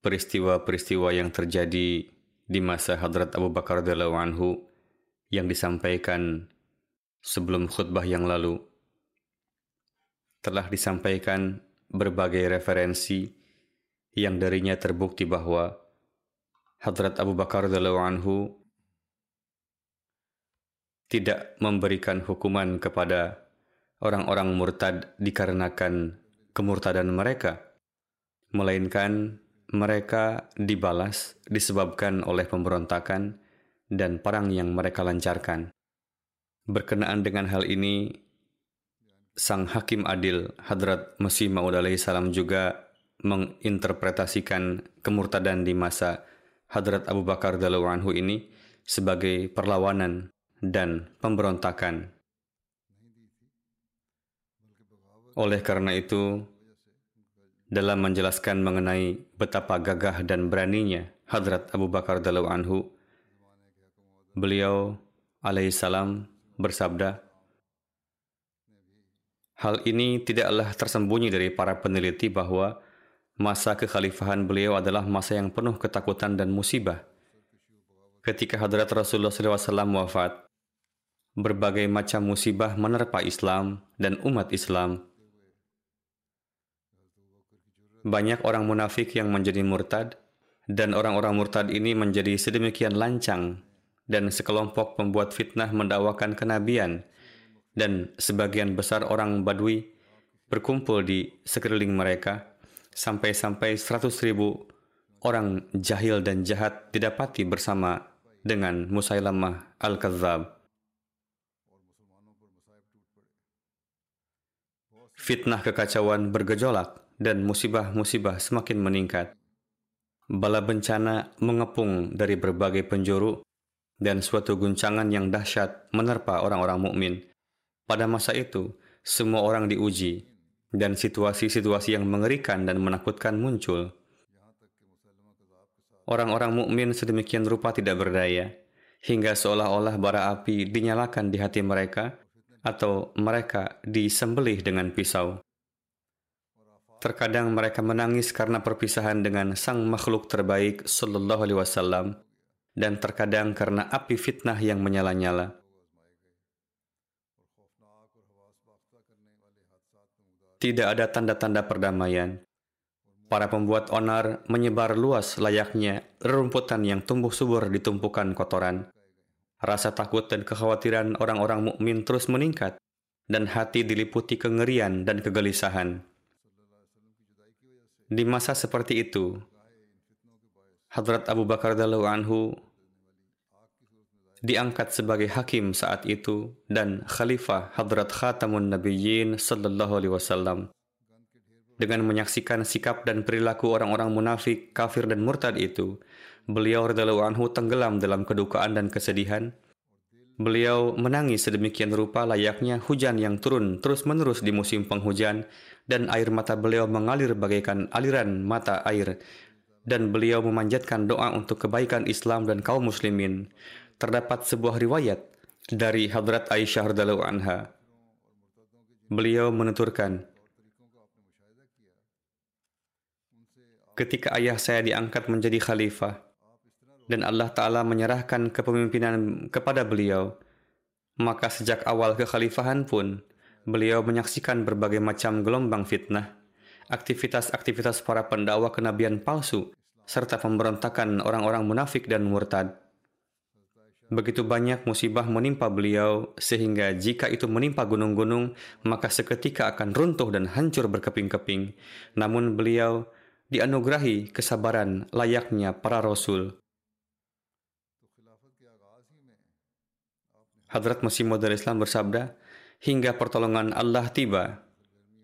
peristiwa-peristiwa yang terjadi di masa Hadrat Abu Bakar radhiyallahu anhu yang disampaikan sebelum khutbah yang lalu telah disampaikan berbagai referensi yang darinya terbukti bahwa Hadrat Abu Bakar radhiyallahu anhu tidak memberikan hukuman kepada orang-orang murtad dikarenakan kemurtadan mereka melainkan mereka dibalas disebabkan oleh pemberontakan dan perang yang mereka lancarkan. Berkenaan dengan hal ini, Sang Hakim Adil Hadrat Masih Maud alaihi salam juga menginterpretasikan kemurtadan di masa Hadrat Abu Bakar radhiyallahu anhu ini sebagai perlawanan dan pemberontakan. Oleh karena itu, dalam menjelaskan mengenai betapa gagah dan beraninya Hadrat Abu Bakar radhiyallahu anhu, beliau alaihissalam bersabda, Hal ini tidaklah tersembunyi dari para peneliti bahwa masa kekhalifahan beliau adalah masa yang penuh ketakutan dan musibah. Ketika Hadrat Rasulullah SAW wafat, berbagai macam musibah menerpa Islam dan umat Islam banyak orang munafik yang menjadi murtad, dan orang-orang murtad ini menjadi sedemikian lancang, dan sekelompok pembuat fitnah mendakwakan kenabian, dan sebagian besar orang Badui berkumpul di sekeliling mereka, sampai-sampai seratus ribu orang jahil dan jahat didapati bersama dengan Musailamah Al-Kadzab. Fitnah kekacauan bergejolak dan musibah-musibah semakin meningkat. Bala bencana mengepung dari berbagai penjuru dan suatu guncangan yang dahsyat menerpa orang-orang mukmin. Pada masa itu, semua orang diuji dan situasi-situasi yang mengerikan dan menakutkan muncul. Orang-orang mukmin sedemikian rupa tidak berdaya hingga seolah-olah bara api dinyalakan di hati mereka atau mereka disembelih dengan pisau. Terkadang mereka menangis karena perpisahan dengan sang makhluk terbaik sallallahu alaihi wasallam dan terkadang karena api fitnah yang menyala-nyala. Tidak ada tanda-tanda perdamaian. Para pembuat onar menyebar luas layaknya rerumputan yang tumbuh subur di tumpukan kotoran. Rasa takut dan kekhawatiran orang-orang mukmin terus meningkat dan hati diliputi kengerian dan kegelisahan. Di masa seperti itu, Hadrat Abu Bakar radhiyallahu anhu diangkat sebagai hakim saat itu dan khalifah Hadrat Khatamun Nabiyyin sallallahu alaihi wasallam. Dengan menyaksikan sikap dan perilaku orang-orang munafik, kafir dan murtad itu, beliau radhiyallahu anhu tenggelam dalam kedukaan dan kesedihan. Beliau menangis sedemikian rupa layaknya hujan yang turun terus-menerus di musim penghujan dan air mata beliau mengalir bagaikan aliran mata air dan beliau memanjatkan doa untuk kebaikan Islam dan kaum muslimin. Terdapat sebuah riwayat dari Hadrat Aisyah radhiyallahu anha. Beliau menuturkan, ketika ayah saya diangkat menjadi khalifah dan Allah Ta'ala menyerahkan kepemimpinan kepada beliau, maka sejak awal kekhalifahan pun, beliau menyaksikan berbagai macam gelombang fitnah, aktivitas-aktivitas para pendakwa kenabian palsu, serta pemberontakan orang-orang munafik dan murtad. Begitu banyak musibah menimpa beliau, sehingga jika itu menimpa gunung-gunung, maka seketika akan runtuh dan hancur berkeping-keping. Namun beliau dianugerahi kesabaran layaknya para rasul. Hadrat Masih Maud Islam bersabda, hingga pertolongan Allah tiba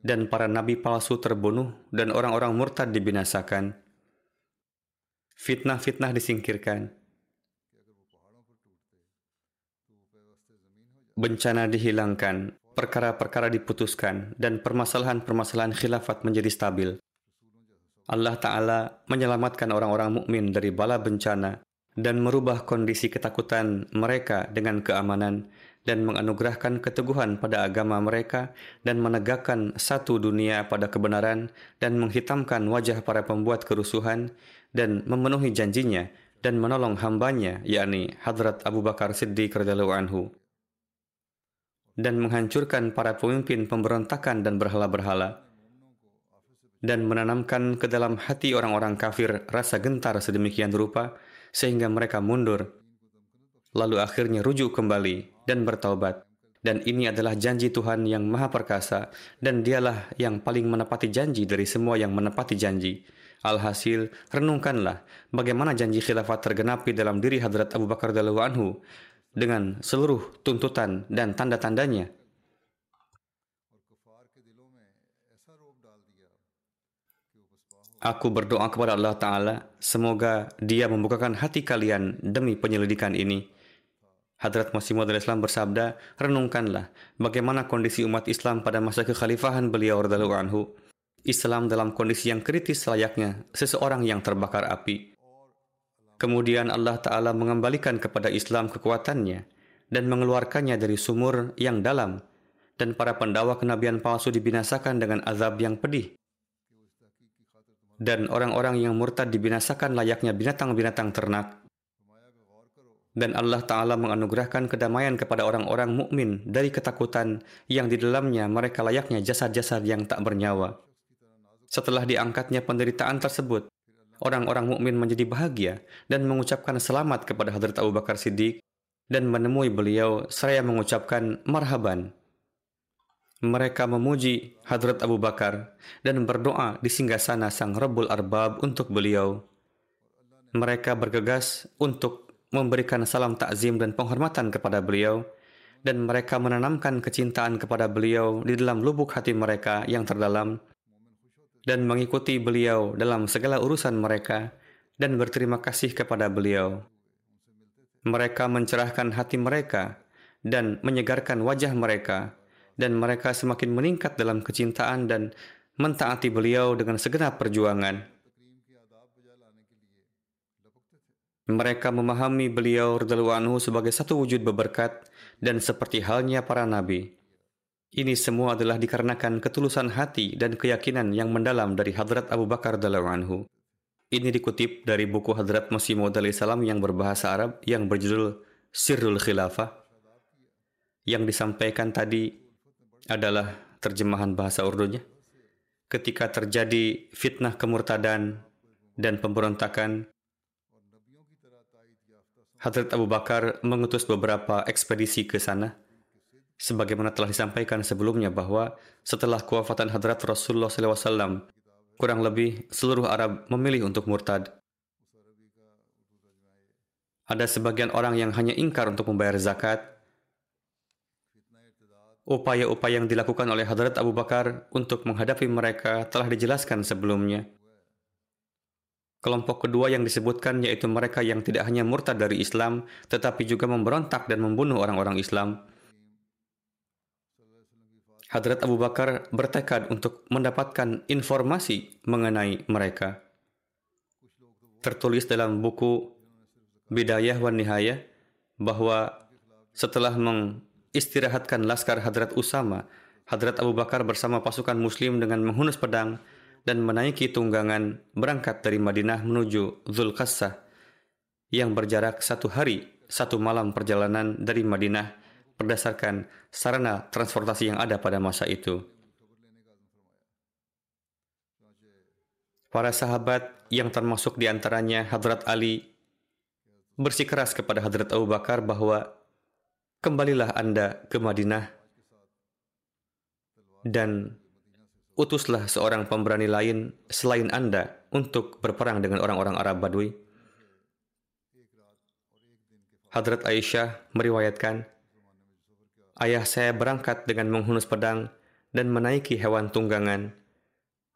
dan para nabi palsu terbunuh dan orang-orang murtad dibinasakan. Fitnah-fitnah disingkirkan. Bencana dihilangkan, perkara-perkara diputuskan, dan permasalahan-permasalahan khilafat menjadi stabil. Allah Ta'ala menyelamatkan orang-orang mukmin dari bala bencana dan merubah kondisi ketakutan mereka dengan keamanan dan menganugerahkan keteguhan pada agama mereka dan menegakkan satu dunia pada kebenaran dan menghitamkan wajah para pembuat kerusuhan dan memenuhi janjinya dan menolong hambanya yakni Hadrat Abu Bakar Siddiq radhiyallahu anhu dan menghancurkan para pemimpin pemberontakan dan berhala-berhala dan menanamkan ke dalam hati orang-orang kafir rasa gentar sedemikian rupa sehingga mereka mundur. Lalu akhirnya rujuk kembali dan bertaubat. Dan ini adalah janji Tuhan yang maha perkasa dan dialah yang paling menepati janji dari semua yang menepati janji. Alhasil renungkanlah bagaimana janji khilafat tergenapi dalam diri Hadrat Abu Bakar anhu dengan seluruh tuntutan dan tanda-tandanya Aku berdoa kepada Allah Ta'ala, semoga dia membukakan hati kalian demi penyelidikan ini. Hadrat Masih Maud Islam bersabda, renungkanlah bagaimana kondisi umat Islam pada masa kekhalifahan beliau radhiyallahu anhu. Islam dalam kondisi yang kritis layaknya seseorang yang terbakar api. Kemudian Allah Ta'ala mengembalikan kepada Islam kekuatannya dan mengeluarkannya dari sumur yang dalam dan para pendawa kenabian palsu dibinasakan dengan azab yang pedih dan orang-orang yang murtad dibinasakan layaknya binatang-binatang ternak. Dan Allah Ta'ala menganugerahkan kedamaian kepada orang-orang mukmin dari ketakutan yang di dalamnya mereka layaknya jasad-jasad yang tak bernyawa. Setelah diangkatnya penderitaan tersebut, orang-orang mukmin menjadi bahagia dan mengucapkan selamat kepada Hadrat Abu Bakar Siddiq dan menemui beliau seraya mengucapkan marhaban mereka memuji Hadrat Abu Bakar dan berdoa di singgasana Sang Rabbul Arbab untuk beliau. Mereka bergegas untuk memberikan salam takzim dan penghormatan kepada beliau dan mereka menanamkan kecintaan kepada beliau di dalam lubuk hati mereka yang terdalam dan mengikuti beliau dalam segala urusan mereka dan berterima kasih kepada beliau. Mereka mencerahkan hati mereka dan menyegarkan wajah mereka dan mereka semakin meningkat dalam kecintaan dan mentaati beliau dengan segenap perjuangan. Mereka memahami beliau radhiyallahu anhu sebagai satu wujud beberkat dan seperti halnya para nabi. Ini semua adalah dikarenakan ketulusan hati dan keyakinan yang mendalam dari Hadrat Abu Bakar radhiyallahu anhu. Ini dikutip dari buku Hadrat Masih Maud salam yang berbahasa Arab yang berjudul Sirrul Khilafah yang disampaikan tadi adalah terjemahan bahasa Urdunya. Ketika terjadi fitnah kemurtadan dan pemberontakan, Hadrat Abu Bakar mengutus beberapa ekspedisi ke sana. Sebagaimana telah disampaikan sebelumnya bahwa setelah kewafatan Hadrat Rasulullah SAW, kurang lebih seluruh Arab memilih untuk murtad. Ada sebagian orang yang hanya ingkar untuk membayar zakat, Upaya-upaya yang dilakukan oleh Hadrat Abu Bakar untuk menghadapi mereka telah dijelaskan sebelumnya. Kelompok kedua yang disebutkan yaitu mereka yang tidak hanya murtad dari Islam, tetapi juga memberontak dan membunuh orang-orang Islam. Hadrat Abu Bakar bertekad untuk mendapatkan informasi mengenai mereka. tertulis dalam buku Bidayah wan Nihayah bahwa setelah mengistirahatkan laskar Hadrat Usama, Hadrat Abu Bakar bersama pasukan muslim dengan menghunus pedang dan menaiki tunggangan berangkat dari Madinah menuju Zulkassah yang berjarak satu hari, satu malam perjalanan dari Madinah berdasarkan sarana transportasi yang ada pada masa itu. Para sahabat yang termasuk di antaranya Hadrat Ali bersikeras kepada Hadrat Abu Bakar bahwa kembalilah Anda ke Madinah dan utuslah seorang pemberani lain selain Anda untuk berperang dengan orang-orang Arab Badui. Hadrat Aisyah meriwayatkan, Ayah saya berangkat dengan menghunus pedang dan menaiki hewan tunggangan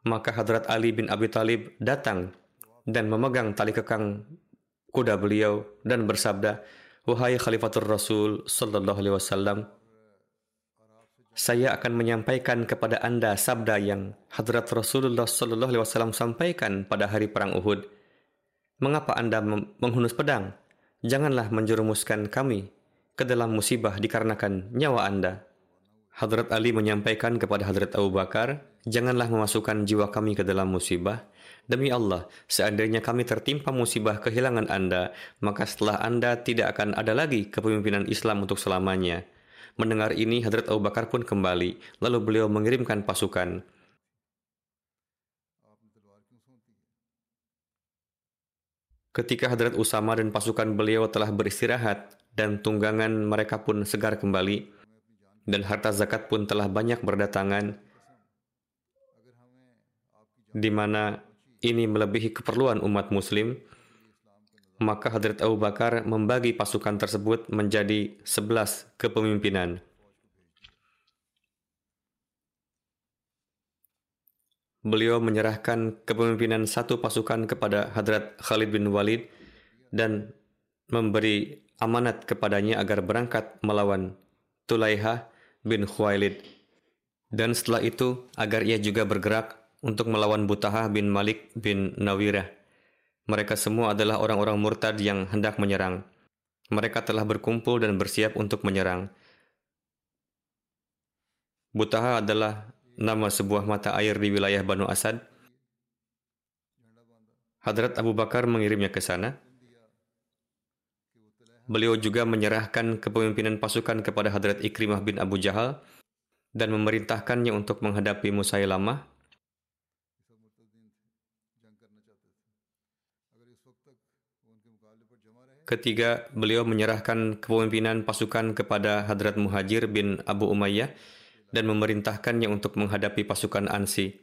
maka Hadrat Ali bin Abi Talib datang dan memegang tali kekang kuda beliau dan bersabda, Wahai Khalifatul Rasul Sallallahu Alaihi Wasallam, saya akan menyampaikan kepada anda sabda yang Hadrat Rasulullah Sallallahu Alaihi Wasallam sampaikan pada hari perang Uhud. Mengapa anda menghunus pedang? Janganlah menjerumuskan kami ke dalam musibah dikarenakan nyawa anda. Hadrat Ali menyampaikan kepada Hadrat Abu Bakar, janganlah memasukkan jiwa kami ke dalam musibah. Demi Allah, seandainya kami tertimpa musibah kehilangan Anda, maka setelah Anda tidak akan ada lagi kepemimpinan Islam untuk selamanya. Mendengar ini, Hadrat Abu Bakar pun kembali, lalu beliau mengirimkan pasukan. Ketika Hadrat Usama dan pasukan beliau telah beristirahat dan tunggangan mereka pun segar kembali, dan harta zakat pun telah banyak berdatangan, di mana ini melebihi keperluan umat muslim, maka Hadrat Abu Bakar membagi pasukan tersebut menjadi sebelas kepemimpinan. Beliau menyerahkan kepemimpinan satu pasukan kepada Hadrat Khalid bin Walid dan memberi amanat kepadanya agar berangkat melawan Tulaiha bin Khuwailid. Dan setelah itu, agar ia juga bergerak untuk melawan Butaha bin Malik bin Nawirah. Mereka semua adalah orang-orang murtad yang hendak menyerang. Mereka telah berkumpul dan bersiap untuk menyerang. Butaha adalah nama sebuah mata air di wilayah Banu Asad. Hadrat Abu Bakar mengirimnya ke sana. Beliau juga menyerahkan kepemimpinan pasukan kepada Hadrat Ikrimah bin Abu Jahal dan memerintahkannya untuk menghadapi Musailamah. Ketiga, beliau menyerahkan kepemimpinan pasukan kepada Hadrat Muhajir bin Abu Umayyah dan memerintahkannya untuk menghadapi pasukan Ansi.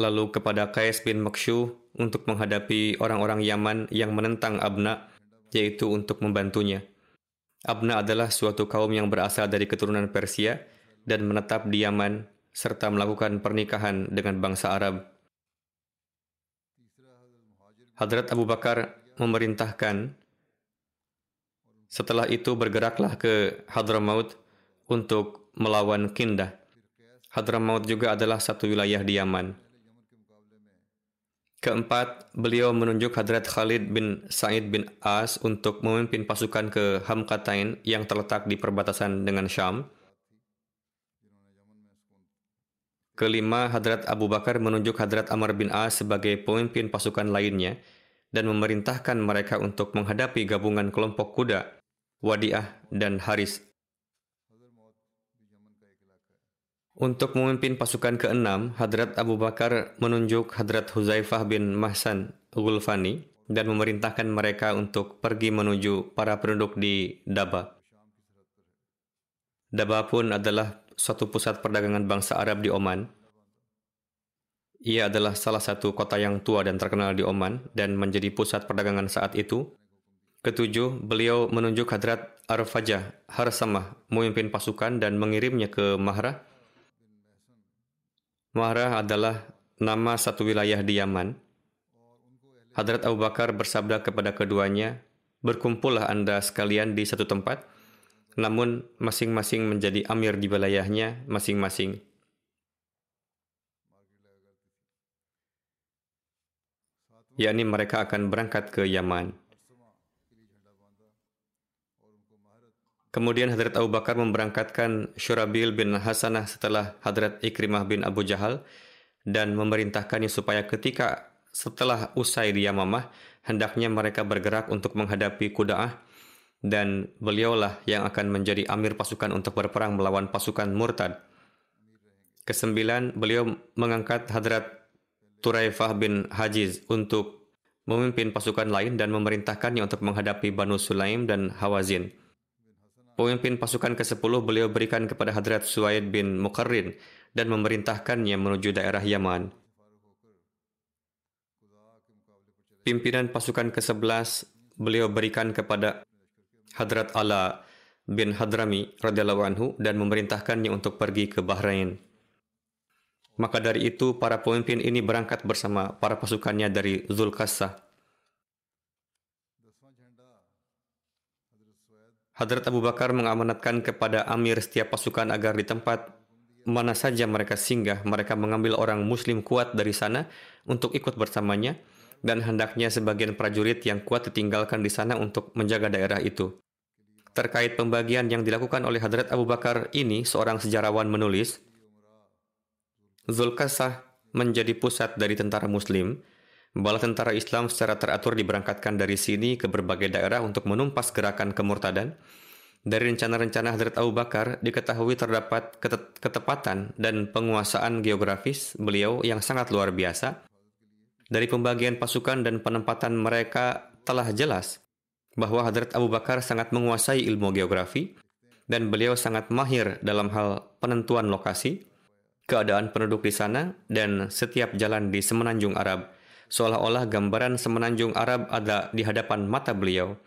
Lalu kepada Qais bin Makshu untuk menghadapi orang-orang Yaman yang menentang Abna yaitu untuk membantunya. Abna adalah suatu kaum yang berasal dari keturunan Persia dan menetap di Yaman serta melakukan pernikahan dengan bangsa Arab. Hadrat Abu Bakar memerintahkan setelah itu bergeraklah ke Hadramaut untuk melawan Kindah. Hadramaut juga adalah satu wilayah di Yaman. Keempat, beliau menunjuk Hadrat Khalid bin Sa'id bin As untuk memimpin pasukan ke Hamkatain yang terletak di perbatasan dengan Syam. Kelima, Hadrat Abu Bakar menunjuk Hadrat Amr bin As sebagai pemimpin pasukan lainnya dan memerintahkan mereka untuk menghadapi gabungan kelompok kuda, Wadiah, dan Haris Untuk memimpin pasukan keenam, Hadrat Abu Bakar menunjuk Hadrat Huzaifah bin Mahsan Gulfani dan memerintahkan mereka untuk pergi menuju para penduduk di Daba. Daba pun adalah suatu pusat perdagangan bangsa Arab di Oman. Ia adalah salah satu kota yang tua dan terkenal di Oman dan menjadi pusat perdagangan saat itu. Ketujuh, beliau menunjuk Hadrat Arfajah Harsamah memimpin pasukan dan mengirimnya ke Mahrah Marah adalah nama satu wilayah di Yaman. Hadrat Abu Bakar bersabda kepada keduanya, Berkumpullah Anda sekalian di satu tempat, namun masing-masing menjadi amir di wilayahnya masing-masing. Yakni mereka akan berangkat ke Yaman. Kemudian Hadrat Abu Bakar memberangkatkan Syurabil bin Hasanah setelah Hadrat Ikrimah bin Abu Jahal dan memerintahkannya supaya ketika setelah usai di Yamamah, hendaknya mereka bergerak untuk menghadapi Kuda'ah dan beliaulah yang akan menjadi amir pasukan untuk berperang melawan pasukan murtad. Kesembilan, beliau mengangkat Hadrat Turaifah bin Hajiz untuk memimpin pasukan lain dan memerintahkannya untuk menghadapi Banu Sulaim dan Hawazin. Pemimpin pasukan ke-10 beliau berikan kepada Hadrat Suaid bin Muqarrin dan memerintahkannya menuju daerah Yaman. Pimpinan pasukan ke-11 beliau berikan kepada Hadrat Ala bin Hadrami radhiyallahu anhu dan memerintahkannya untuk pergi ke Bahrain. Maka dari itu para pemimpin ini berangkat bersama para pasukannya dari Zulkassah Hadrat Abu Bakar mengamanatkan kepada amir setiap pasukan agar di tempat mana saja mereka singgah, mereka mengambil orang muslim kuat dari sana untuk ikut bersamanya dan hendaknya sebagian prajurit yang kuat ditinggalkan di sana untuk menjaga daerah itu. Terkait pembagian yang dilakukan oleh Hadrat Abu Bakar ini, seorang sejarawan menulis, Zulkasah menjadi pusat dari tentara muslim, Bala tentara Islam secara teratur diberangkatkan dari sini ke berbagai daerah untuk menumpas gerakan kemurtadan. Dari rencana-rencana Hadrat Abu Bakar diketahui terdapat ketepatan dan penguasaan geografis beliau yang sangat luar biasa. Dari pembagian pasukan dan penempatan mereka telah jelas bahwa Hadrat Abu Bakar sangat menguasai ilmu geografi dan beliau sangat mahir dalam hal penentuan lokasi, keadaan penduduk di sana, dan setiap jalan di semenanjung Arab – seolah-olah gambaran semenanjung Arab ada di hadapan mata beliau.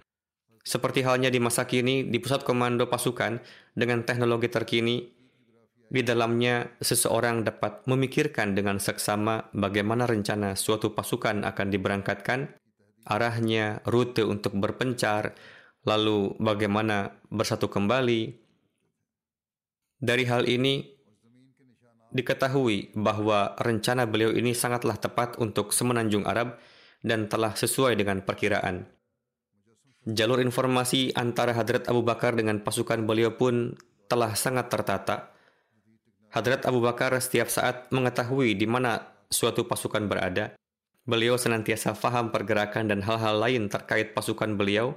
Seperti halnya di masa kini, di pusat komando pasukan dengan teknologi terkini, di dalamnya seseorang dapat memikirkan dengan seksama bagaimana rencana suatu pasukan akan diberangkatkan, arahnya, rute untuk berpencar, lalu bagaimana bersatu kembali. Dari hal ini, diketahui bahwa rencana beliau ini sangatlah tepat untuk semenanjung Arab dan telah sesuai dengan perkiraan. Jalur informasi antara Hadrat Abu Bakar dengan pasukan beliau pun telah sangat tertata. Hadrat Abu Bakar setiap saat mengetahui di mana suatu pasukan berada. Beliau senantiasa faham pergerakan dan hal-hal lain terkait pasukan beliau,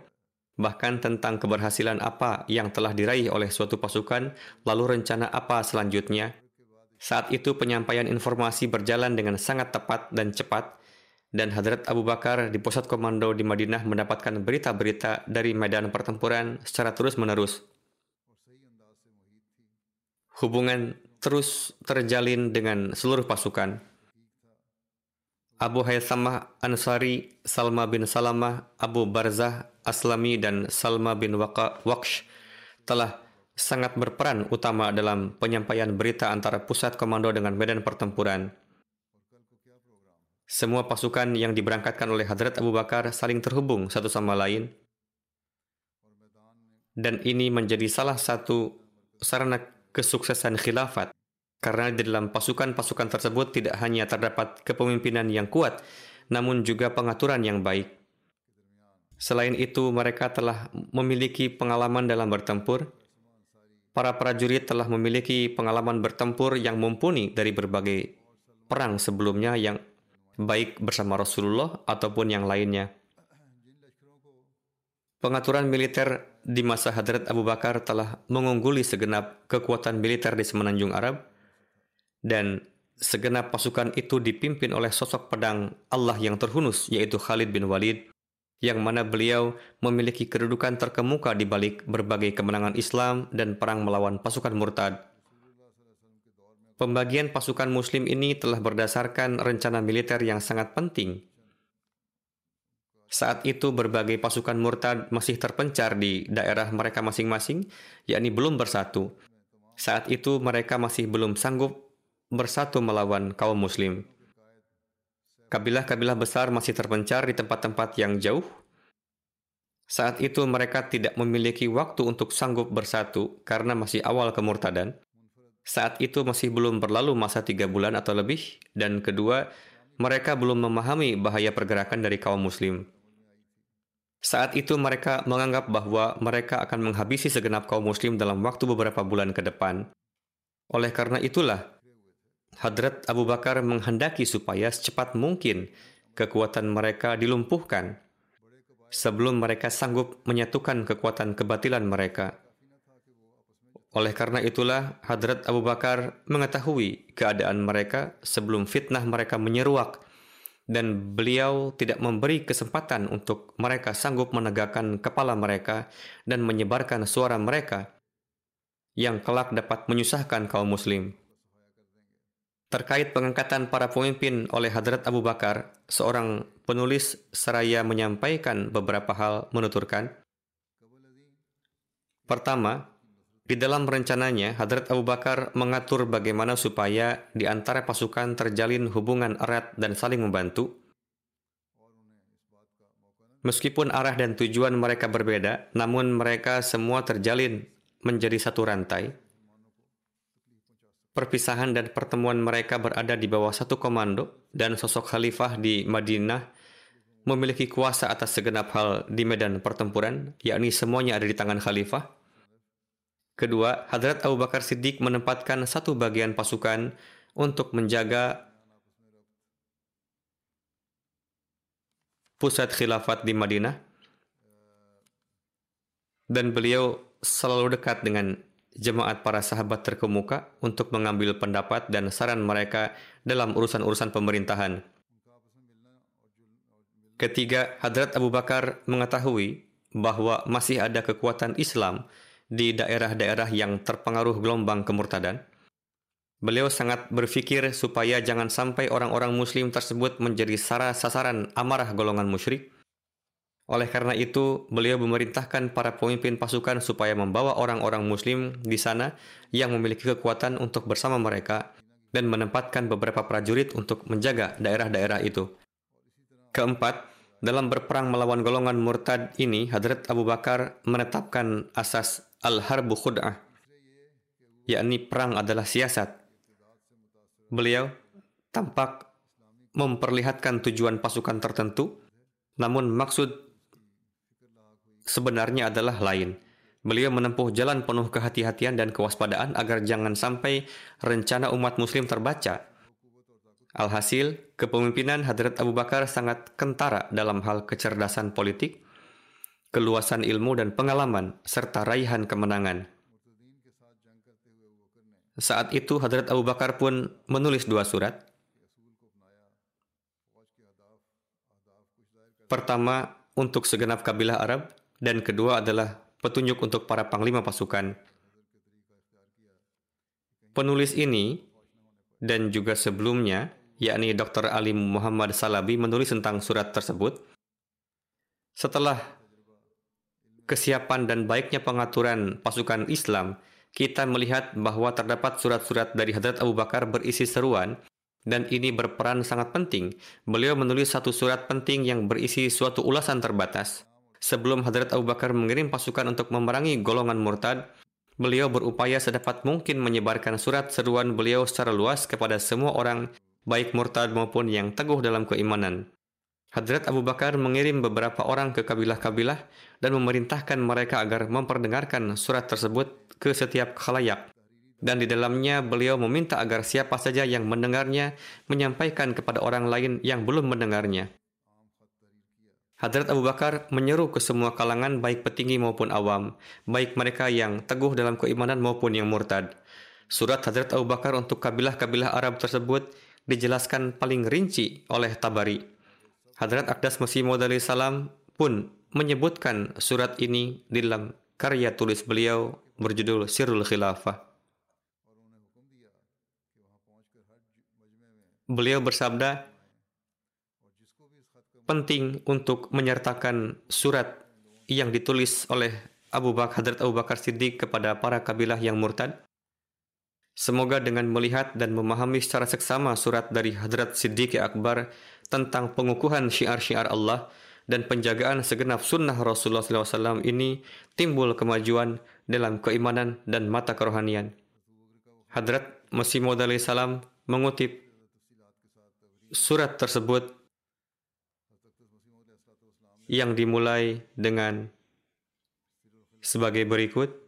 bahkan tentang keberhasilan apa yang telah diraih oleh suatu pasukan, lalu rencana apa selanjutnya, saat itu penyampaian informasi berjalan dengan sangat tepat dan cepat, dan Hadrat Abu Bakar di pusat komando di Madinah mendapatkan berita-berita dari medan pertempuran secara terus-menerus. Hubungan terus terjalin dengan seluruh pasukan. Abu Haythamah Ansari, Salma bin Salamah, Abu Barzah Aslami, dan Salma bin Waqsh telah sangat berperan utama dalam penyampaian berita antara pusat komando dengan medan pertempuran. Semua pasukan yang diberangkatkan oleh Hadrat Abu Bakar saling terhubung satu sama lain. Dan ini menjadi salah satu sarana kesuksesan khilafat. Karena di dalam pasukan-pasukan tersebut tidak hanya terdapat kepemimpinan yang kuat, namun juga pengaturan yang baik. Selain itu, mereka telah memiliki pengalaman dalam bertempur, para prajurit telah memiliki pengalaman bertempur yang mumpuni dari berbagai perang sebelumnya yang baik bersama Rasulullah ataupun yang lainnya. Pengaturan militer di masa Hadrat Abu Bakar telah mengungguli segenap kekuatan militer di semenanjung Arab dan segenap pasukan itu dipimpin oleh sosok pedang Allah yang terhunus yaitu Khalid bin Walid yang mana beliau memiliki kedudukan terkemuka di balik berbagai kemenangan Islam dan perang melawan pasukan murtad. Pembagian pasukan muslim ini telah berdasarkan rencana militer yang sangat penting. Saat itu berbagai pasukan murtad masih terpencar di daerah mereka masing-masing, yakni belum bersatu. Saat itu mereka masih belum sanggup bersatu melawan kaum muslim. Kabilah-kabilah besar masih terpencar di tempat-tempat yang jauh. Saat itu mereka tidak memiliki waktu untuk sanggup bersatu karena masih awal kemurtadan. Saat itu masih belum berlalu masa tiga bulan atau lebih. Dan kedua, mereka belum memahami bahaya pergerakan dari kaum muslim. Saat itu mereka menganggap bahwa mereka akan menghabisi segenap kaum muslim dalam waktu beberapa bulan ke depan. Oleh karena itulah, Hadrat Abu Bakar menghendaki supaya secepat mungkin kekuatan mereka dilumpuhkan sebelum mereka sanggup menyatukan kekuatan kebatilan mereka. Oleh karena itulah, Hadrat Abu Bakar mengetahui keadaan mereka sebelum fitnah mereka menyeruak dan beliau tidak memberi kesempatan untuk mereka sanggup menegakkan kepala mereka dan menyebarkan suara mereka yang kelak dapat menyusahkan kaum muslim. Terkait pengangkatan para pemimpin oleh Hadrat Abu Bakar, seorang penulis seraya menyampaikan beberapa hal menuturkan. Pertama, di dalam rencananya, Hadrat Abu Bakar mengatur bagaimana supaya di antara pasukan terjalin hubungan erat dan saling membantu. Meskipun arah dan tujuan mereka berbeda, namun mereka semua terjalin menjadi satu rantai. Perpisahan dan pertemuan mereka berada di bawah satu komando dan sosok khalifah di Madinah memiliki kuasa atas segenap hal di medan pertempuran, yakni semuanya ada di tangan khalifah. Kedua, Hadrat Abu Bakar Siddiq menempatkan satu bagian pasukan untuk menjaga pusat khilafat di Madinah. Dan beliau selalu dekat dengan jemaat para sahabat terkemuka untuk mengambil pendapat dan saran mereka dalam urusan-urusan pemerintahan. Ketiga, Hadrat Abu Bakar mengetahui bahwa masih ada kekuatan Islam di daerah-daerah yang terpengaruh gelombang kemurtadan. Beliau sangat berpikir supaya jangan sampai orang-orang muslim tersebut menjadi sara sasaran amarah golongan musyrik. Oleh karena itu, beliau memerintahkan para pemimpin pasukan supaya membawa orang-orang muslim di sana yang memiliki kekuatan untuk bersama mereka dan menempatkan beberapa prajurit untuk menjaga daerah-daerah itu. Keempat, dalam berperang melawan golongan murtad ini, Hadrat Abu Bakar menetapkan asas al-harbu khud'ah, yakni perang adalah siasat. Beliau tampak memperlihatkan tujuan pasukan tertentu, namun maksud sebenarnya adalah lain. Beliau menempuh jalan penuh kehati-hatian dan kewaspadaan agar jangan sampai rencana umat muslim terbaca. Alhasil, kepemimpinan Hadrat Abu Bakar sangat kentara dalam hal kecerdasan politik, keluasan ilmu dan pengalaman, serta raihan kemenangan. Saat itu Hadrat Abu Bakar pun menulis dua surat. Pertama, untuk segenap kabilah Arab, dan kedua adalah petunjuk untuk para panglima pasukan. Penulis ini dan juga sebelumnya, yakni Dr. Ali Muhammad Salabi menulis tentang surat tersebut. Setelah kesiapan dan baiknya pengaturan pasukan Islam, kita melihat bahwa terdapat surat-surat dari Hadrat Abu Bakar berisi seruan dan ini berperan sangat penting. Beliau menulis satu surat penting yang berisi suatu ulasan terbatas. Sebelum Hadrat Abu Bakar mengirim pasukan untuk memerangi golongan murtad, beliau berupaya sedapat mungkin menyebarkan surat seruan beliau secara luas kepada semua orang, baik murtad maupun yang teguh dalam keimanan. Hadrat Abu Bakar mengirim beberapa orang ke kabilah-kabilah dan memerintahkan mereka agar memperdengarkan surat tersebut ke setiap khalayak. Dan di dalamnya beliau meminta agar siapa saja yang mendengarnya menyampaikan kepada orang lain yang belum mendengarnya. Hadrat Abu Bakar menyeru ke semua kalangan baik petinggi maupun awam, baik mereka yang teguh dalam keimanan maupun yang murtad. Surat Hadrat Abu Bakar untuk kabilah-kabilah Arab tersebut dijelaskan paling rinci oleh Tabari. Hadrat Akdas Masih Maud salam pun menyebutkan surat ini di dalam karya tulis beliau berjudul Sirul Khilafah. Beliau bersabda, penting untuk menyertakan surat yang ditulis oleh Abu Bakar Hadrat Abu Bakar Siddiq kepada para kabilah yang murtad. Semoga dengan melihat dan memahami secara seksama surat dari Hadrat Siddiq Akbar tentang pengukuhan syiar-syiar Allah dan penjagaan segenap sunnah Rasulullah SAW ini timbul kemajuan dalam keimanan dan mata kerohanian. Hadrat Masih Maud salam mengutip Surat tersebut yang dimulai dengan sebagai berikut.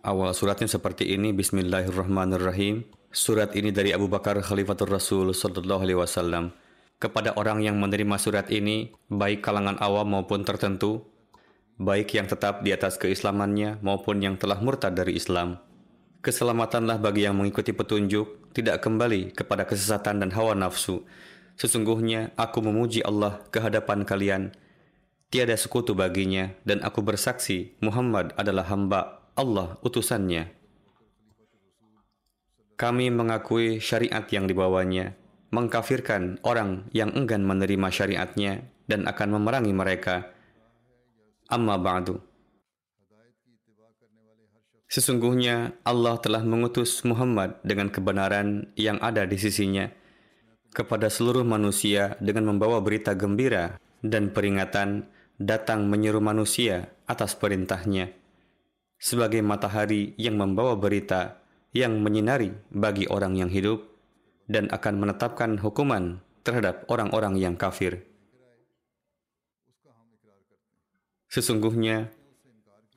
Awal suratnya seperti ini, Bismillahirrahmanirrahim. Surat ini dari Abu Bakar Khalifatul Rasul Sallallahu Alaihi Wasallam kepada orang yang menerima surat ini, baik kalangan awam maupun tertentu, baik yang tetap di atas keislamannya maupun yang telah murtad dari Islam. Keselamatanlah bagi yang mengikuti petunjuk, tidak kembali kepada kesesatan dan hawa nafsu. Sesungguhnya aku memuji Allah ke hadapan kalian. Tiada sekutu baginya dan aku bersaksi Muhammad adalah hamba Allah utusannya. Kami mengakui syariat yang dibawanya, mengkafirkan orang yang enggan menerima syariatnya dan akan memerangi mereka. Amma ba'du. Sesungguhnya Allah telah mengutus Muhammad dengan kebenaran yang ada di sisinya kepada seluruh manusia dengan membawa berita gembira dan peringatan datang menyeru manusia atas perintahnya sebagai matahari yang membawa berita yang menyinari bagi orang yang hidup dan akan menetapkan hukuman terhadap orang-orang yang kafir. Sesungguhnya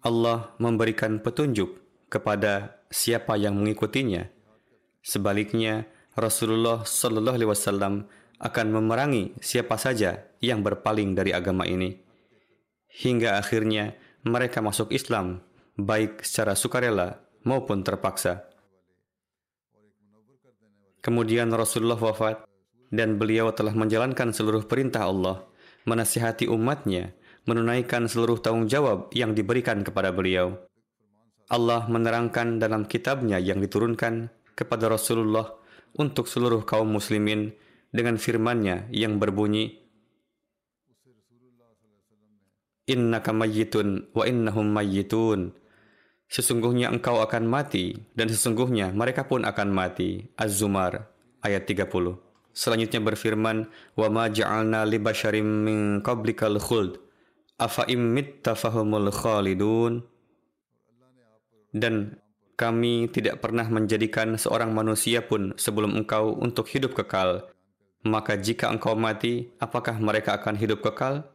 Allah memberikan petunjuk kepada siapa yang mengikutinya. Sebaliknya, Rasulullah Shallallahu Alaihi Wasallam akan memerangi siapa saja yang berpaling dari agama ini, hingga akhirnya mereka masuk Islam baik secara sukarela maupun terpaksa. Kemudian Rasulullah wafat dan beliau telah menjalankan seluruh perintah Allah, menasihati umatnya, menunaikan seluruh tanggung jawab yang diberikan kepada beliau. Allah menerangkan dalam kitabnya yang diturunkan kepada Rasulullah untuk seluruh kaum muslimin dengan firman-Nya yang berbunyi, Innaka mayyitun wa innahum mayyitun. Sesungguhnya engkau akan mati dan sesungguhnya mereka pun akan mati. Az-Zumar ayat 30. Selanjutnya berfirman, "Wa ma ja'alna li basharim min qablikal khuld afa imitta fahumul khalidun." Dan kami tidak pernah menjadikan seorang manusia pun sebelum engkau untuk hidup kekal. Maka jika engkau mati, apakah mereka akan hidup kekal?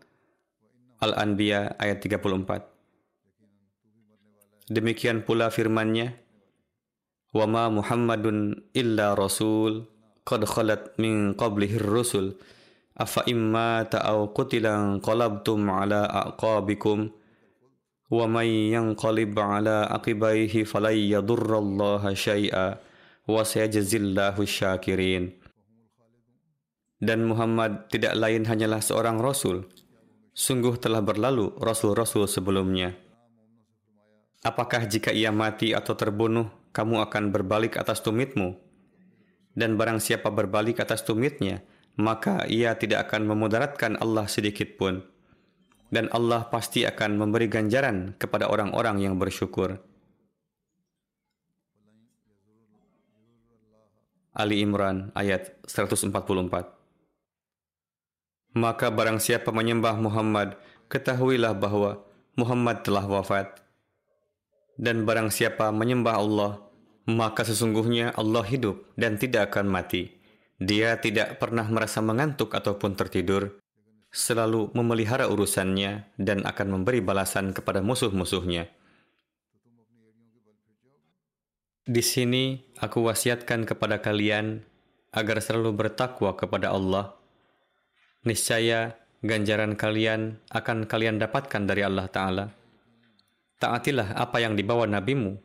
Al-Anbiya ayat 34. Demikian pula firman-Nya, "Wa ma Muhammadun illa rasul qad khalat min qablihi rusul afa imma ta'aw qutilan qalabtum wa may yanqalib ala aqibaihi falay yadurrallaha syai'a wa sayajzillahu syakirin." Dan Muhammad tidak lain hanyalah seorang rasul. Sungguh telah berlalu rasul-rasul sebelumnya Apakah jika ia mati atau terbunuh, kamu akan berbalik atas tumitmu? Dan barang siapa berbalik atas tumitnya, maka ia tidak akan memudaratkan Allah sedikit pun. Dan Allah pasti akan memberi ganjaran kepada orang-orang yang bersyukur. Ali Imran ayat 144 Maka barang siapa menyembah Muhammad, ketahuilah bahwa Muhammad telah wafat dan barang siapa menyembah Allah, maka sesungguhnya Allah hidup dan tidak akan mati. Dia tidak pernah merasa mengantuk ataupun tertidur, selalu memelihara urusannya dan akan memberi balasan kepada musuh-musuhnya. Di sini aku wasiatkan kepada kalian agar selalu bertakwa kepada Allah. Niscaya ganjaran kalian akan kalian dapatkan dari Allah Ta'ala taatilah apa yang dibawa nabimu.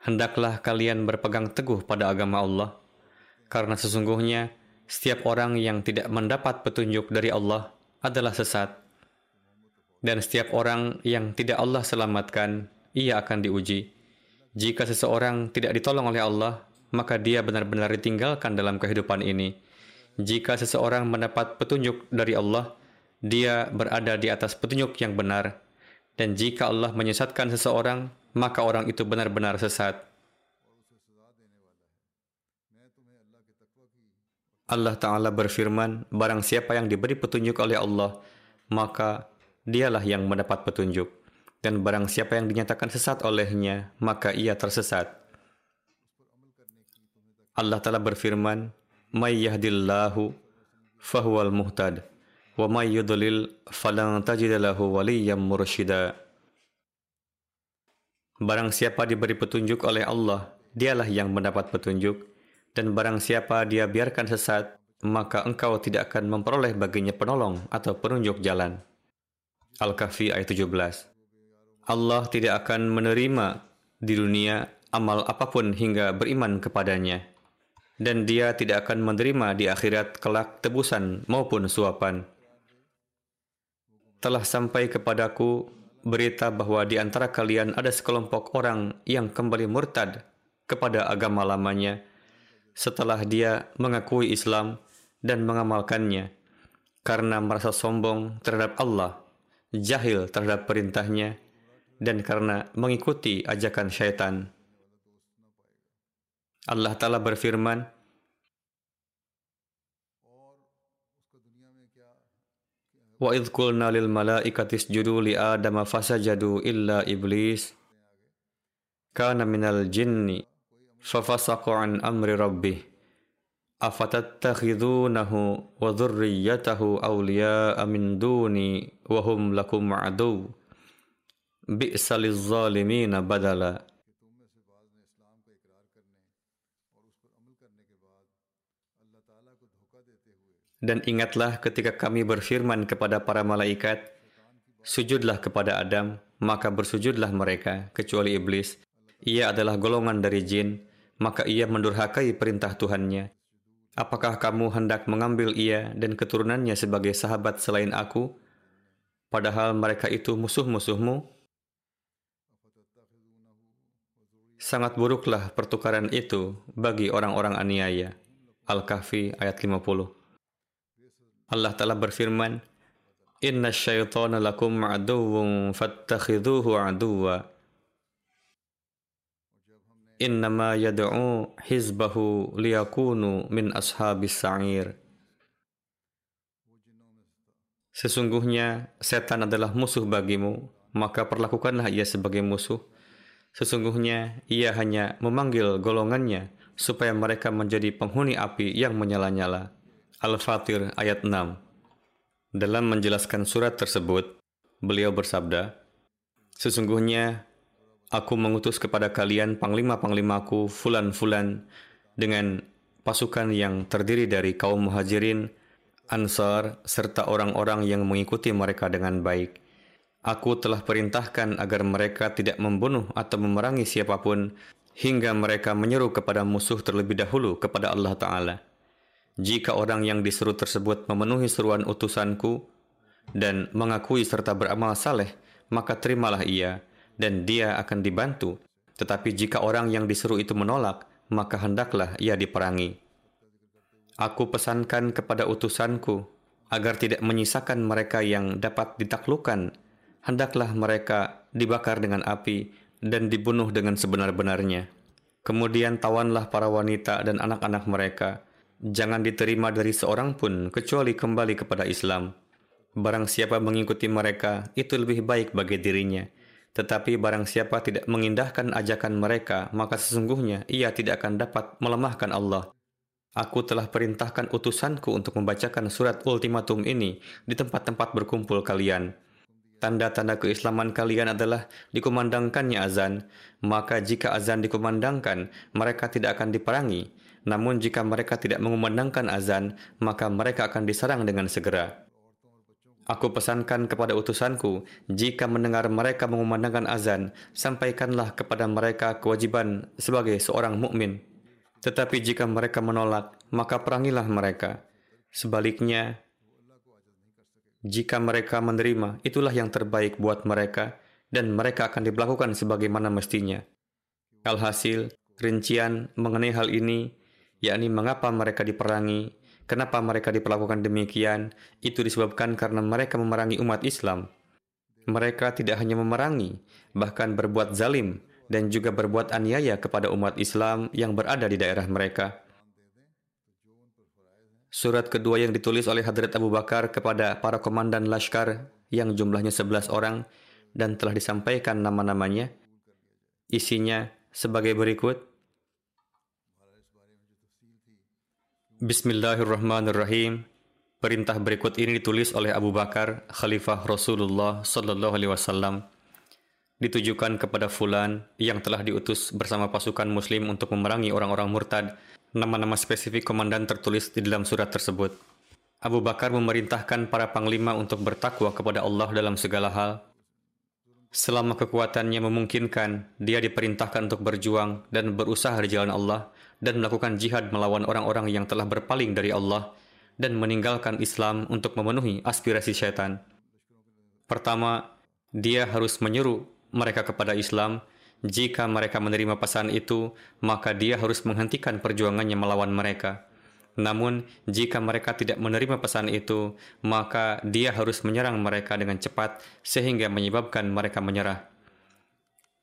Hendaklah kalian berpegang teguh pada agama Allah, karena sesungguhnya setiap orang yang tidak mendapat petunjuk dari Allah adalah sesat. Dan setiap orang yang tidak Allah selamatkan, ia akan diuji. Jika seseorang tidak ditolong oleh Allah, maka dia benar-benar ditinggalkan dalam kehidupan ini. Jika seseorang mendapat petunjuk dari Allah, dia berada di atas petunjuk yang benar dan jika Allah menyesatkan seseorang, maka orang itu benar-benar sesat. Allah Ta'ala berfirman, barang siapa yang diberi petunjuk oleh Allah, maka dialah yang mendapat petunjuk. Dan barang siapa yang dinyatakan sesat olehnya, maka ia tersesat. Allah Ta'ala berfirman, May yahdillahu fahuwal muhtad, wa may yudlil falan tajida lahu waliyyam mursyida. Barang siapa diberi petunjuk oleh Allah, dialah yang mendapat petunjuk. Dan barang siapa dia biarkan sesat, maka engkau tidak akan memperoleh baginya penolong atau penunjuk jalan. Al-Kahfi ayat 17 Allah tidak akan menerima di dunia amal apa pun hingga beriman kepadanya. Dan dia tidak akan menerima di akhirat kelak tebusan maupun suapan. Telah sampai kepadaku berita bahwa di antara kalian ada sekelompok orang yang kembali murtad kepada agama lamanya setelah dia mengakui Islam dan mengamalkannya karena merasa sombong terhadap Allah, jahil terhadap perintahnya, dan karena mengikuti ajakan syaitan. Allah Ta'ala berfirman, lil malaikati isjudu li Adama fasajadu illa iblis kana minal jinni Dan ingatlah ketika kami berfirman kepada para malaikat, Sujudlah kepada Adam, maka bersujudlah mereka, kecuali iblis. Ia adalah golongan dari jin, maka ia mendurhakai perintah Tuhannya. Apakah kamu hendak mengambil ia dan keturunannya sebagai sahabat selain aku? Padahal mereka itu musuh-musuhmu. Sangat buruklah pertukaran itu bagi orang-orang aniaya. Al-Kahfi ayat 50. Allah Ta'ala berfirman, Inna syaitana lakum aduwwun fattakhiduhu aduwwa. Innama yad'u hizbahu liyakunu min ashabis sa'ir. Sesungguhnya setan adalah musuh bagimu, maka perlakukanlah ia sebagai musuh. Sesungguhnya ia hanya memanggil golongannya supaya mereka menjadi penghuni api yang menyala-nyala. Al-Fatir ayat 6. Dalam menjelaskan surat tersebut, beliau bersabda, Sesungguhnya aku mengutus kepada kalian panglima-panglimaku fulan-fulan dengan pasukan yang terdiri dari kaum muhajirin, ansar, serta orang-orang yang mengikuti mereka dengan baik. Aku telah perintahkan agar mereka tidak membunuh atau memerangi siapa pun hingga mereka menyeru kepada musuh terlebih dahulu kepada Allah Ta'ala. Jika orang yang diseru tersebut memenuhi seruan utusanku dan mengakui serta beramal saleh, maka terimalah ia dan dia akan dibantu. Tetapi jika orang yang diseru itu menolak, maka hendaklah ia diperangi. Aku pesankan kepada utusanku agar tidak menyisakan mereka yang dapat ditaklukkan. Hendaklah mereka dibakar dengan api dan dibunuh dengan sebenar-benarnya. Kemudian tawanlah para wanita dan anak-anak mereka, jangan diterima dari seorang pun kecuali kembali kepada Islam. Barang siapa mengikuti mereka, itu lebih baik bagi dirinya. Tetapi barang siapa tidak mengindahkan ajakan mereka, maka sesungguhnya ia tidak akan dapat melemahkan Allah. Aku telah perintahkan utusanku untuk membacakan surat ultimatum ini di tempat-tempat berkumpul kalian. Tanda-tanda keislaman kalian adalah dikumandangkannya azan, maka jika azan dikumandangkan, mereka tidak akan diperangi. Namun jika mereka tidak mengumandangkan azan, maka mereka akan diserang dengan segera. Aku pesankan kepada utusanku, jika mendengar mereka mengumandangkan azan, sampaikanlah kepada mereka kewajiban sebagai seorang mukmin. Tetapi jika mereka menolak, maka perangilah mereka. Sebaliknya, jika mereka menerima, itulah yang terbaik buat mereka, dan mereka akan diberlakukan sebagaimana mestinya. Alhasil, rincian mengenai hal ini yakni mengapa mereka diperangi, kenapa mereka diperlakukan demikian, itu disebabkan karena mereka memerangi umat Islam. Mereka tidak hanya memerangi, bahkan berbuat zalim dan juga berbuat aniaya kepada umat Islam yang berada di daerah mereka. Surat kedua yang ditulis oleh Hadrat Abu Bakar kepada para komandan Lashkar yang jumlahnya 11 orang dan telah disampaikan nama-namanya. Isinya sebagai berikut. Bismillahirrahmanirrahim. Perintah berikut ini ditulis oleh Abu Bakar, Khalifah Rasulullah Sallallahu Alaihi Wasallam, ditujukan kepada Fulan yang telah diutus bersama pasukan Muslim untuk memerangi orang-orang murtad. Nama-nama spesifik komandan tertulis di dalam surat tersebut. Abu Bakar memerintahkan para panglima untuk bertakwa kepada Allah dalam segala hal, Selama kekuatannya memungkinkan, dia diperintahkan untuk berjuang dan berusaha di jalan Allah dan melakukan jihad melawan orang-orang yang telah berpaling dari Allah dan meninggalkan Islam untuk memenuhi aspirasi syaitan. Pertama, dia harus menyeru mereka kepada Islam. Jika mereka menerima pesan itu, maka dia harus menghentikan perjuangannya melawan mereka. Namun, jika mereka tidak menerima pesan itu, maka dia harus menyerang mereka dengan cepat sehingga menyebabkan mereka menyerah.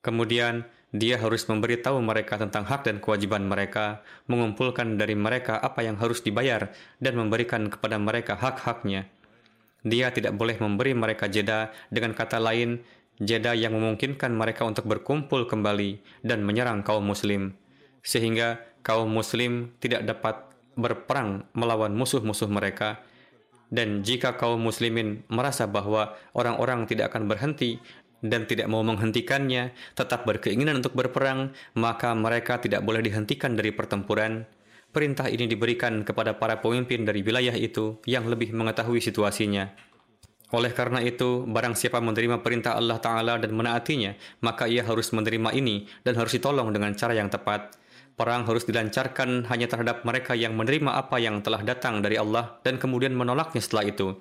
Kemudian, dia harus memberitahu mereka tentang hak dan kewajiban mereka, mengumpulkan dari mereka apa yang harus dibayar, dan memberikan kepada mereka hak-haknya. Dia tidak boleh memberi mereka jeda, dengan kata lain, jeda yang memungkinkan mereka untuk berkumpul kembali dan menyerang kaum muslim. Sehingga kaum muslim tidak dapat berperang melawan musuh-musuh mereka, dan jika kaum muslimin merasa bahwa orang-orang tidak akan berhenti dan tidak mau menghentikannya, tetap berkeinginan untuk berperang, maka mereka tidak boleh dihentikan dari pertempuran. Perintah ini diberikan kepada para pemimpin dari wilayah itu yang lebih mengetahui situasinya. Oleh karena itu, barang siapa menerima perintah Allah Ta'ala dan menaatinya, maka ia harus menerima ini dan harus ditolong dengan cara yang tepat. Perang harus dilancarkan hanya terhadap mereka yang menerima apa yang telah datang dari Allah dan kemudian menolaknya setelah itu.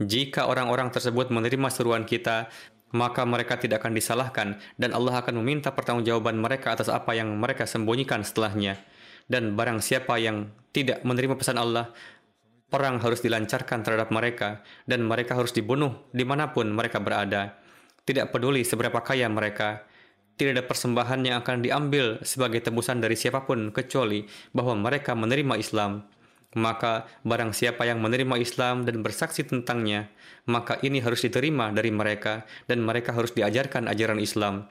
Jika orang-orang tersebut menerima seruan kita, maka mereka tidak akan disalahkan dan Allah akan meminta pertanggungjawaban mereka atas apa yang mereka sembunyikan setelahnya. Dan barang siapa yang tidak menerima pesan Allah, perang harus dilancarkan terhadap mereka dan mereka harus dibunuh di mana pun mereka berada. Tidak peduli seberapa kaya mereka, tidak ada persembahan yang akan diambil sebagai tebusan dari siapa pun kecuali bahwa mereka menerima Islam. Maka barang siapa yang menerima Islam dan bersaksi tentangnya, maka ini harus diterima dari mereka dan mereka harus diajarkan ajaran Islam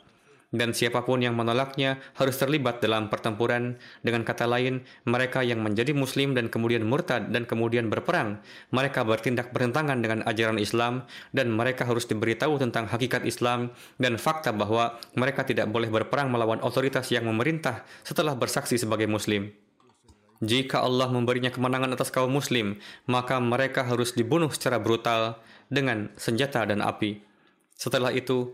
dan siapa pun yang menolaknya harus terlibat dalam pertempuran. Dengan kata lain, mereka yang menjadi muslim dan kemudian murtad dan kemudian berperang, mereka bertindak bertentangan dengan ajaran Islam dan mereka harus diberitahu tentang hakikat Islam dan fakta bahwa mereka tidak boleh berperang melawan otoritas yang memerintah setelah bersaksi sebagai muslim. Jika Allah memberinya kemenangan atas kaum muslim, maka mereka harus dibunuh secara brutal dengan senjata dan api. Setelah itu,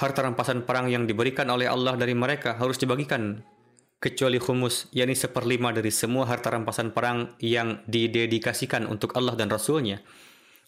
harta rampasan perang yang diberikan oleh Allah dari mereka harus dibagikan kecuali khumus, yakni seperlima dari semua harta rampasan perang yang didedikasikan untuk Allah dan Rasulnya.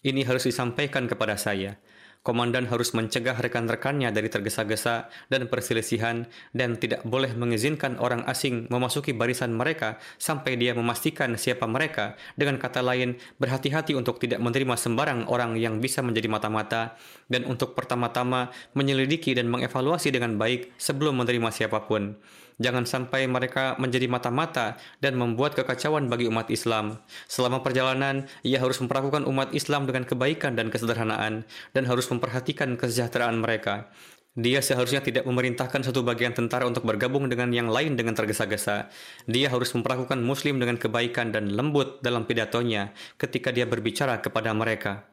Ini harus disampaikan kepada saya komandan harus mencegah rekan-rekannya dari tergesa-gesa dan perselisihan dan tidak boleh mengizinkan orang asing memasuki barisan mereka sampai dia memastikan siapa mereka. Dengan kata lain, berhati-hati untuk tidak menerima sembarang orang yang bisa menjadi mata-mata dan untuk pertama-tama menyelidiki dan mengevaluasi dengan baik sebelum menerima siapa pun. Jangan sampai mereka menjadi mata-mata dan membuat kekacauan bagi umat Islam. Selama perjalanan, ia harus memperlakukan umat Islam dengan kebaikan dan kesederhanaan dan harus memperhatikan kesejahteraan mereka. Dia seharusnya tidak memerintahkan satu bagian tentara untuk bergabung dengan yang lain dengan tergesa-gesa. Dia harus memperlakukan muslim dengan kebaikan dan lembut dalam pidatonya ketika dia berbicara kepada mereka.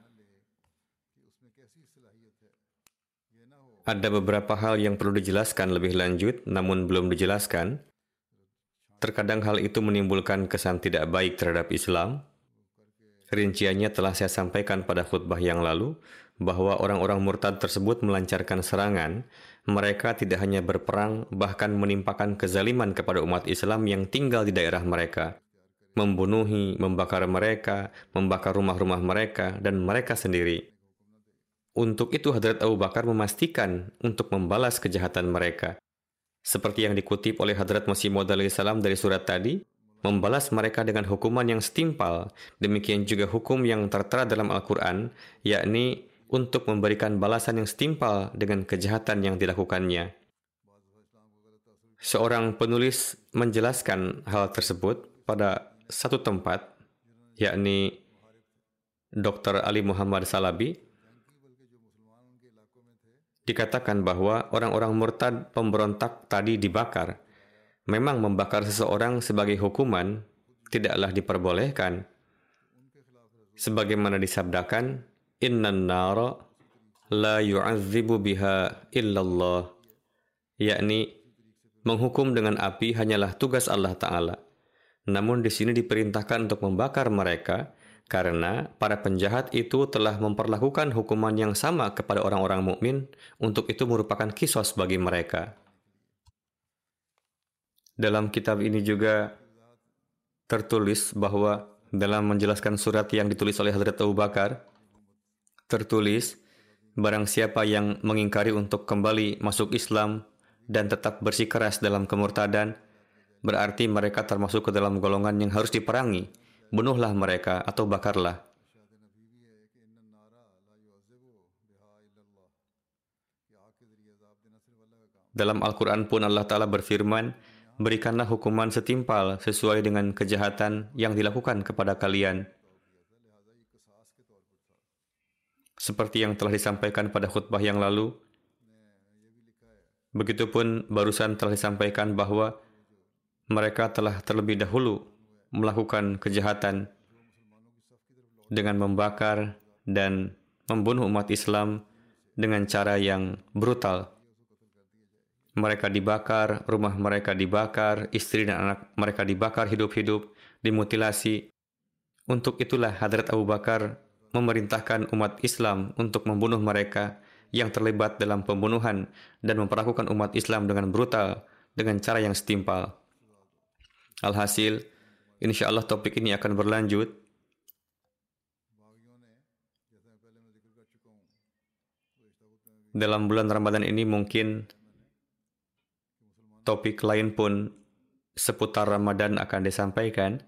Ada beberapa hal yang perlu dijelaskan lebih lanjut, namun belum dijelaskan. Terkadang hal itu menimbulkan kesan tidak baik terhadap Islam. Rinciannya telah saya sampaikan pada khutbah yang lalu, bahwa orang-orang murtad tersebut melancarkan serangan. Mereka tidak hanya berperang, bahkan menimpakan kezaliman kepada umat Islam yang tinggal di daerah mereka. Membunuhi, membakar mereka, membakar rumah-rumah mereka, dan mereka sendiri. Untuk itu Hadrat Abu Bakar memastikan untuk membalas kejahatan mereka. Seperti yang dikutip oleh Hadrat Masih Maud salam dari surat tadi, membalas mereka dengan hukuman yang setimpal, demikian juga hukum yang tertera dalam Al-Quran, yakni untuk memberikan balasan yang setimpal dengan kejahatan yang dilakukannya. Seorang penulis menjelaskan hal tersebut pada satu tempat, yakni Dr. Ali Muhammad Salabi, dikatakan bahwa orang-orang murtad pemberontak tadi dibakar. Memang membakar seseorang sebagai hukuman tidaklah diperbolehkan. Sebagaimana disabdakan, Innan nara la yu'adzibu biha illallah. Yakni, menghukum dengan api hanyalah tugas Allah Ta'ala. Namun di sini diperintahkan untuk membakar mereka karena para penjahat itu telah memperlakukan hukuman yang sama kepada orang-orang mukmin, untuk itu merupakan kisos bagi mereka. Dalam kitab ini juga tertulis bahwa dalam menjelaskan surat yang ditulis oleh Hadrat Abu Bakar, tertulis, barang siapa yang mengingkari untuk kembali masuk Islam dan tetap bersikeras dalam kemurtadan, berarti mereka termasuk ke dalam golongan yang harus diperangi, bunuhlah mereka atau bakarlah. Dalam Al-Quran pun Allah Ta'ala berfirman, Berikanlah hukuman setimpal sesuai dengan kejahatan yang dilakukan kepada kalian. Seperti yang telah disampaikan pada khutbah yang lalu, begitupun barusan telah disampaikan bahwa mereka telah terlebih dahulu melakukan kejahatan dengan membakar dan membunuh umat Islam dengan cara yang brutal. Mereka dibakar, rumah mereka dibakar, istri dan anak mereka dibakar hidup-hidup, dimutilasi. Untuk itulah Hadrat Abu Bakar memerintahkan umat Islam untuk membunuh mereka yang terlibat dalam pembunuhan dan memperlakukan umat Islam dengan brutal dengan cara yang setimpal. Alhasil, Insya Allah topik ini akan berlanjut. Dalam bulan Ramadan ini mungkin topik lain pun seputar Ramadan akan disampaikan.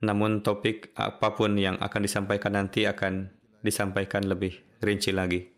Namun topik apa pun yang akan disampaikan nanti akan disampaikan lebih rinci lagi.